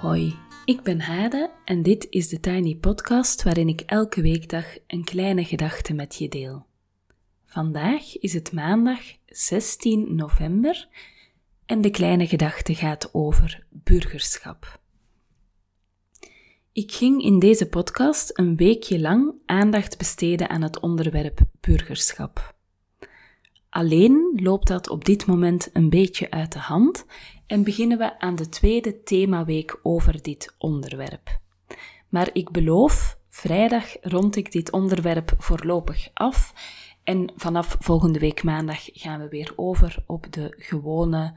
Hoi, ik ben Hade en dit is de Tiny Podcast waarin ik elke weekdag een kleine gedachte met je deel. Vandaag is het maandag 16 november en de kleine gedachte gaat over burgerschap. Ik ging in deze podcast een weekje lang aandacht besteden aan het onderwerp burgerschap. Alleen loopt dat op dit moment een beetje uit de hand en beginnen we aan de tweede themaweek over dit onderwerp. Maar ik beloof, vrijdag rond ik dit onderwerp voorlopig af en vanaf volgende week maandag gaan we weer over op de gewone,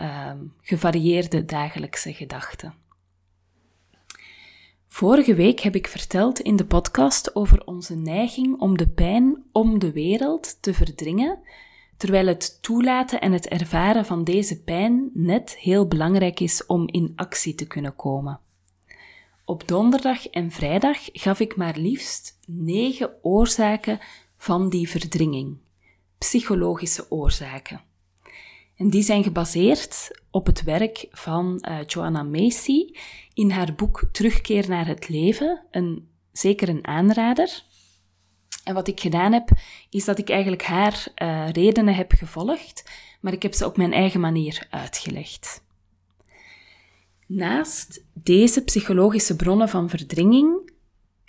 uh, gevarieerde dagelijkse gedachten. Vorige week heb ik verteld in de podcast over onze neiging om de pijn om de wereld te verdringen, terwijl het toelaten en het ervaren van deze pijn net heel belangrijk is om in actie te kunnen komen. Op donderdag en vrijdag gaf ik maar liefst negen oorzaken van die verdringing, psychologische oorzaken. En die zijn gebaseerd op het werk van uh, Joanna Macy in haar boek Terugkeer naar het leven, een, zeker een aanrader. En wat ik gedaan heb, is dat ik eigenlijk haar uh, redenen heb gevolgd, maar ik heb ze op mijn eigen manier uitgelegd. Naast deze psychologische bronnen van verdringing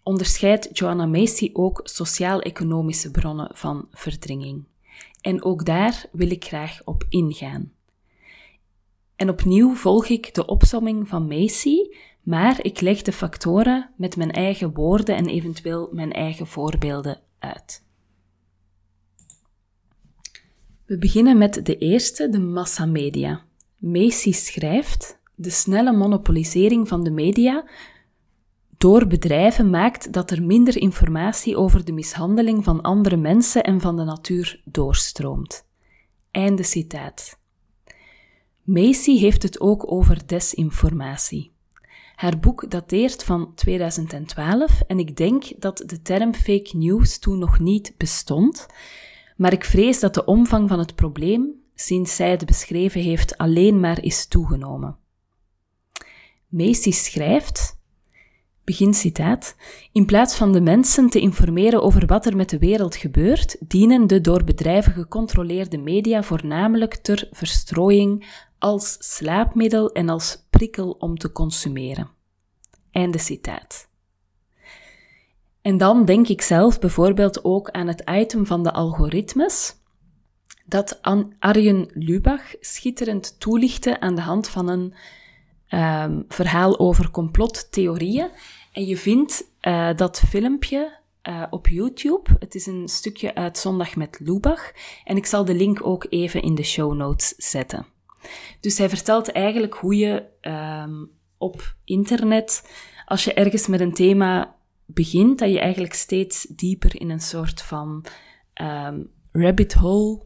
onderscheidt Joanna Macy ook sociaal-economische bronnen van verdringing. En ook daar wil ik graag op ingaan. En opnieuw volg ik de opsomming van Macy, maar ik leg de factoren met mijn eigen woorden en eventueel mijn eigen voorbeelden We beginnen met de eerste, de massamedia. Macy schrijft: De snelle monopolisering van de media door bedrijven maakt dat er minder informatie over de mishandeling van andere mensen en van de natuur doorstroomt. Einde citaat. Macy heeft het ook over desinformatie. Haar boek dateert van 2012 en ik denk dat de term fake news toen nog niet bestond, maar ik vrees dat de omvang van het probleem, sinds zij het beschreven heeft, alleen maar is toegenomen. Macy schrijft, Begin citaat. In plaats van de mensen te informeren over wat er met de wereld gebeurt, dienen de door bedrijven gecontroleerde media voornamelijk ter verstrooiing als slaapmiddel en als prikkel om te consumeren. Einde citaat. En dan denk ik zelf bijvoorbeeld ook aan het item van de algoritmes, dat Arjen Lubach schitterend toelichtte aan de hand van een um, verhaal over complottheorieën. En je vindt uh, dat filmpje uh, op YouTube. Het is een stukje uit Zondag met Lubach. En ik zal de link ook even in de show notes zetten. Dus hij vertelt eigenlijk hoe je um, op internet, als je ergens met een thema begint, dat je eigenlijk steeds dieper in een soort van um, rabbit hole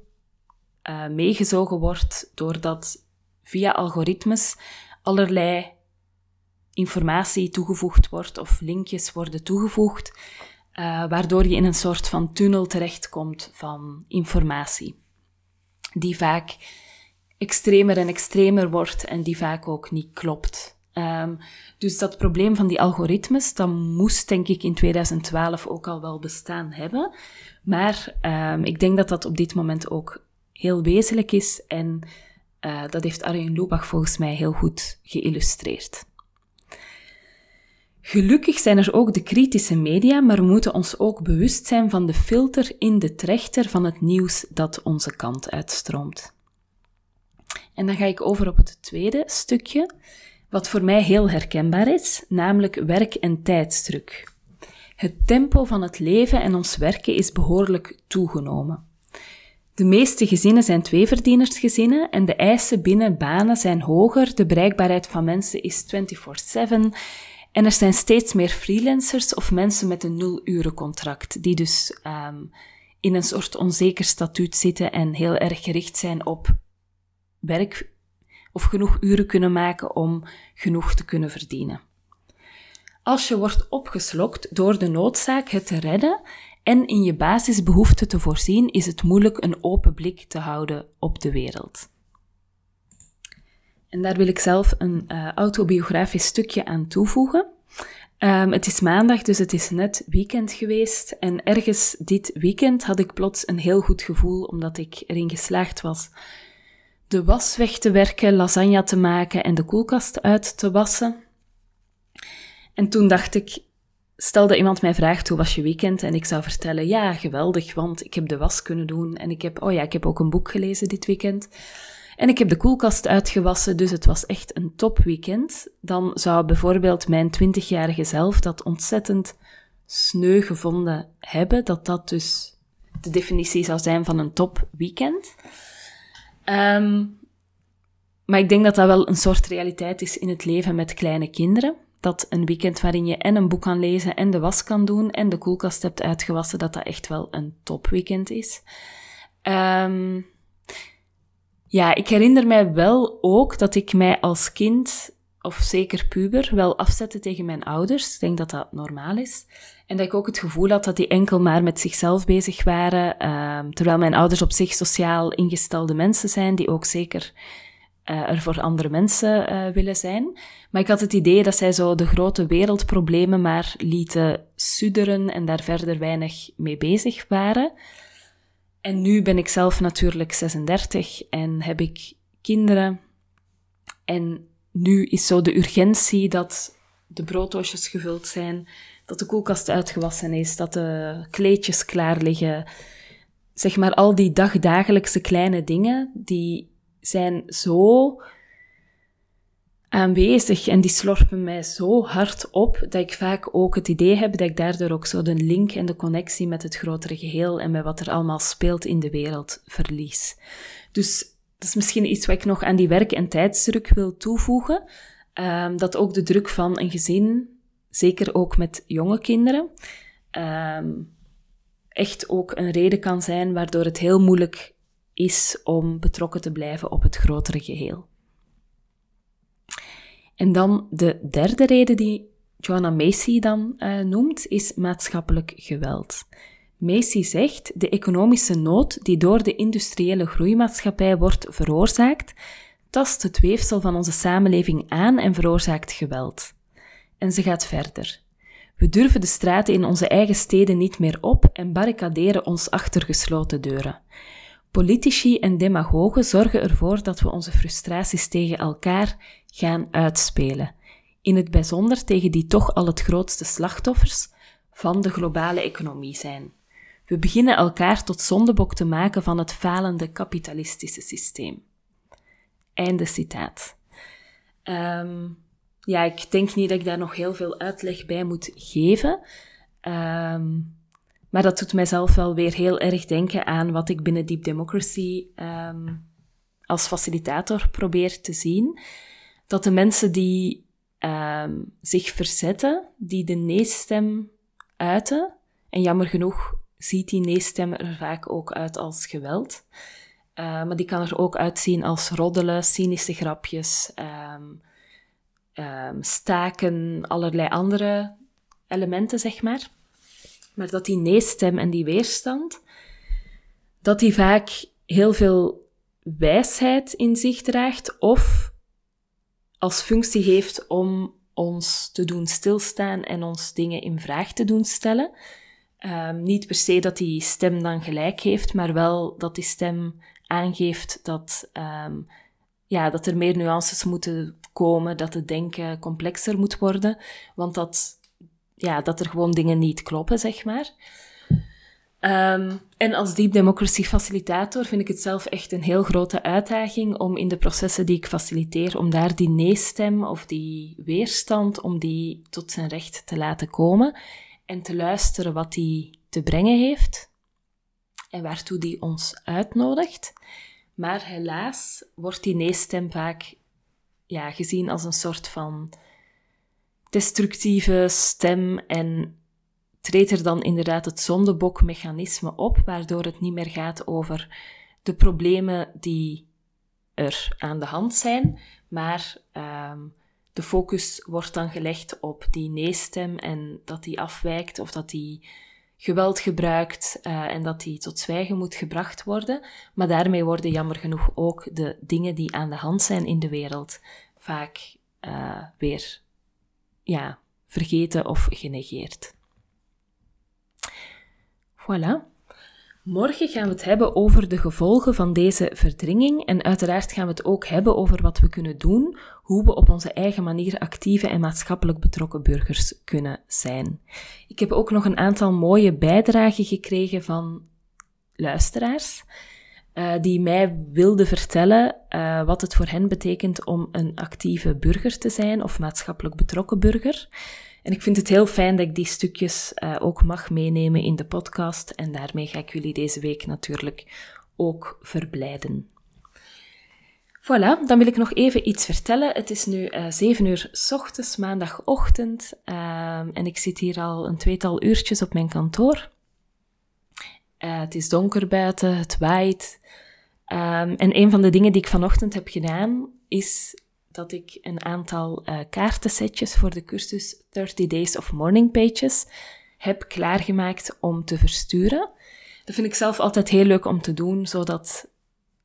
uh, meegezogen wordt, doordat via algoritmes allerlei informatie toegevoegd wordt of linkjes worden toegevoegd, uh, waardoor je in een soort van tunnel terechtkomt van informatie, die vaak extremer en extremer wordt en die vaak ook niet klopt. Um, dus dat probleem van die algoritmes, dat moest denk ik in 2012 ook al wel bestaan hebben. Maar um, ik denk dat dat op dit moment ook heel wezenlijk is en uh, dat heeft Arjen Lubach volgens mij heel goed geïllustreerd. Gelukkig zijn er ook de kritische media, maar we moeten ons ook bewust zijn van de filter in de trechter van het nieuws dat onze kant uitstroomt. En dan ga ik over op het tweede stukje, wat voor mij heel herkenbaar is, namelijk werk- en tijdsdruk. Het tempo van het leven en ons werken is behoorlijk toegenomen. De meeste gezinnen zijn tweeverdienersgezinnen en de eisen binnen banen zijn hoger, de bereikbaarheid van mensen is 24/7 en er zijn steeds meer freelancers of mensen met een nul-uren-contract, die dus um, in een soort onzeker statuut zitten en heel erg gericht zijn op werk of genoeg uren kunnen maken om genoeg te kunnen verdienen. Als je wordt opgeslokt door de noodzaak het te redden en in je basisbehoeften te voorzien, is het moeilijk een open blik te houden op de wereld. En daar wil ik zelf een uh, autobiografisch stukje aan toevoegen. Um, het is maandag, dus het is net weekend geweest. En ergens dit weekend had ik plots een heel goed gevoel, omdat ik erin geslaagd was de was weg te werken, lasagne te maken en de koelkast uit te wassen. En toen dacht ik, stelde iemand mij vraagt hoe was je weekend en ik zou vertellen, ja, geweldig, want ik heb de was kunnen doen en ik heb, oh ja, ik heb ook een boek gelezen dit weekend. En ik heb de koelkast uitgewassen, dus het was echt een topweekend. Dan zou bijvoorbeeld mijn twintigjarige zelf dat ontzettend sneu gevonden hebben, dat dat dus de definitie zou zijn van een topweekend. Um, maar ik denk dat dat wel een soort realiteit is in het leven met kleine kinderen. Dat een weekend waarin je en een boek kan lezen en de was kan doen en de koelkast hebt uitgewassen, dat dat echt wel een topweekend is. Um, ja, ik herinner mij wel ook dat ik mij als kind, of zeker puber, wel afzette tegen mijn ouders. Ik denk dat dat normaal is. En dat ik ook het gevoel had dat die enkel maar met zichzelf bezig waren, um, terwijl mijn ouders op zich sociaal ingestelde mensen zijn, die ook zeker uh, er voor andere mensen uh, willen zijn. Maar ik had het idee dat zij zo de grote wereldproblemen maar lieten sudderen en daar verder weinig mee bezig waren. En nu ben ik zelf natuurlijk 36 en heb ik kinderen. En nu is zo de urgentie dat de brooddoosjes gevuld zijn, dat de koelkast uitgewassen is, dat de kleedjes klaar liggen. Zeg maar al die dagdagelijkse kleine dingen, die zijn zo aanwezig en die slorpen mij zo hard op dat ik vaak ook het idee heb dat ik daardoor ook zo de link en de connectie met het grotere geheel en met wat er allemaal speelt in de wereld verlies. Dus dat is misschien iets wat ik nog aan die werk- en tijdsdruk wil toevoegen. Um, dat ook de druk van een gezin zeker ook met jonge kinderen, um, echt ook een reden kan zijn waardoor het heel moeilijk is om betrokken te blijven op het grotere geheel. En dan de derde reden die Joanna Macy dan uh, noemt, is maatschappelijk geweld. Macy zegt, de economische nood die door de industriële groeimaatschappij wordt veroorzaakt, tast het weefsel van onze samenleving aan en veroorzaakt geweld. En ze gaat verder. We durven de straten in onze eigen steden niet meer op en barricaderen ons achter gesloten deuren. Politici en demagogen zorgen ervoor dat we onze frustraties tegen elkaar gaan uitspelen. In het bijzonder tegen die toch al het grootste slachtoffers van de globale economie zijn. We beginnen elkaar tot zondebok te maken van het falende kapitalistische systeem. Einde citaat. Um, ja, ik denk niet dat ik daar nog heel veel uitleg bij moet geven. Um, maar dat doet mijzelf wel weer heel erg denken aan wat ik binnen Deep Democracy um, als facilitator probeer te zien. Dat de mensen die zich verzetten, die de nee-stem uiten, en jammer genoeg ziet die nee-stem er vaak ook uit als geweld. Uh, maar die kan er ook uitzien als roddelen, cynische grapjes, um, um, staken, allerlei andere elementen, zeg maar. Maar dat die nee-stem en die weerstand, dat die vaak heel veel wijsheid in zich draagt of als functie heeft om ons te doen stilstaan en ons dingen in vraag te doen stellen. Um, niet per se dat die stem dan gelijk heeft, maar wel dat die stem aangeeft dat, um, ja, dat er meer nuances moeten komen, dat het denken complexer moet worden, want dat, ja, dat er gewoon dingen niet kloppen, zeg maar. Um, en als Deep Democracy facilitator vind ik het zelf echt een heel grote uitdaging om in de processen die ik faciliteer, om daar die nee-stem of die weerstand, om die tot zijn recht te laten komen en te luisteren wat die te brengen heeft en waartoe die ons uitnodigt. Maar helaas wordt die nee-stem vaak ja, gezien als een soort van destructieve stem en treedt er dan inderdaad het zondebokmechanisme op, waardoor het niet meer gaat over de problemen die er aan de hand zijn, maar um, de focus wordt dan gelegd op die nee-stem en dat die afwijkt of dat die geweld gebruikt uh, en dat die tot zwijgen moet gebracht worden. Maar daarmee worden jammer genoeg ook de dingen die aan de hand zijn in de wereld vaak uh, weer ja, vergeten of genegeerd. Voilà. Morgen gaan we het hebben over de gevolgen van deze verdringing en uiteraard gaan we het ook hebben over wat we kunnen doen, hoe we op onze eigen manier actieve en maatschappelijk betrokken burgers kunnen zijn. Ik heb ook nog een aantal mooie bijdragen gekregen van luisteraars. Uh, die mij wilden vertellen uh, wat het voor hen betekent om een actieve burger te zijn of maatschappelijk betrokken burger. En ik vind het heel fijn dat ik die stukjes uh, ook mag meenemen in de podcast. En daarmee ga ik jullie deze week natuurlijk ook verblijden. Voilà, dan wil ik nog even iets vertellen. Het is nu uh, 7 uur s ochtends, maandagochtend. Uh, en ik zit hier al een tweetal uurtjes op mijn kantoor. Uh, het is donker buiten, het waait. Um, en een van de dingen die ik vanochtend heb gedaan, is dat ik een aantal uh, kaartensetjes voor de cursus 30 Days of Morning Pages heb klaargemaakt om te versturen. Dat vind ik zelf altijd heel leuk om te doen, zodat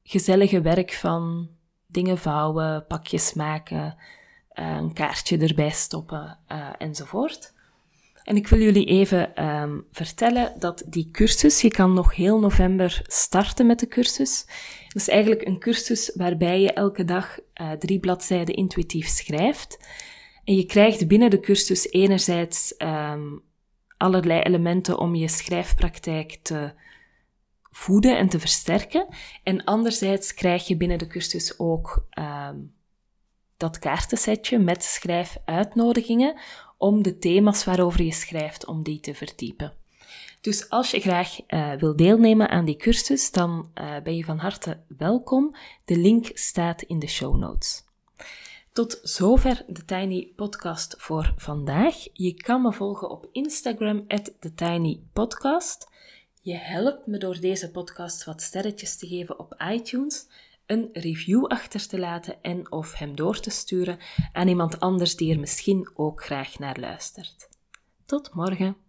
gezellige werk van dingen vouwen, pakjes maken, uh, een kaartje erbij stoppen uh, enzovoort. En ik wil jullie even um, vertellen dat die cursus, je kan nog heel november starten met de cursus. Dat is eigenlijk een cursus waarbij je elke dag uh, drie bladzijden intuïtief schrijft. En je krijgt binnen de cursus enerzijds um, allerlei elementen om je schrijfpraktijk te voeden en te versterken. En anderzijds krijg je binnen de cursus ook um, dat kaartensetje met schrijfuitnodigingen om de thema's waarover je schrijft, om die te verdiepen. Dus als je graag uh, wil deelnemen aan die cursus, dan uh, ben je van harte welkom. De link staat in de show notes. Tot zover de Tiny Podcast voor vandaag. Je kan me volgen op Instagram, TheTinyPodcast. Je helpt me door deze podcast wat sterretjes te geven op iTunes een review achter te laten en of hem door te sturen aan iemand anders die er misschien ook graag naar luistert. Tot morgen.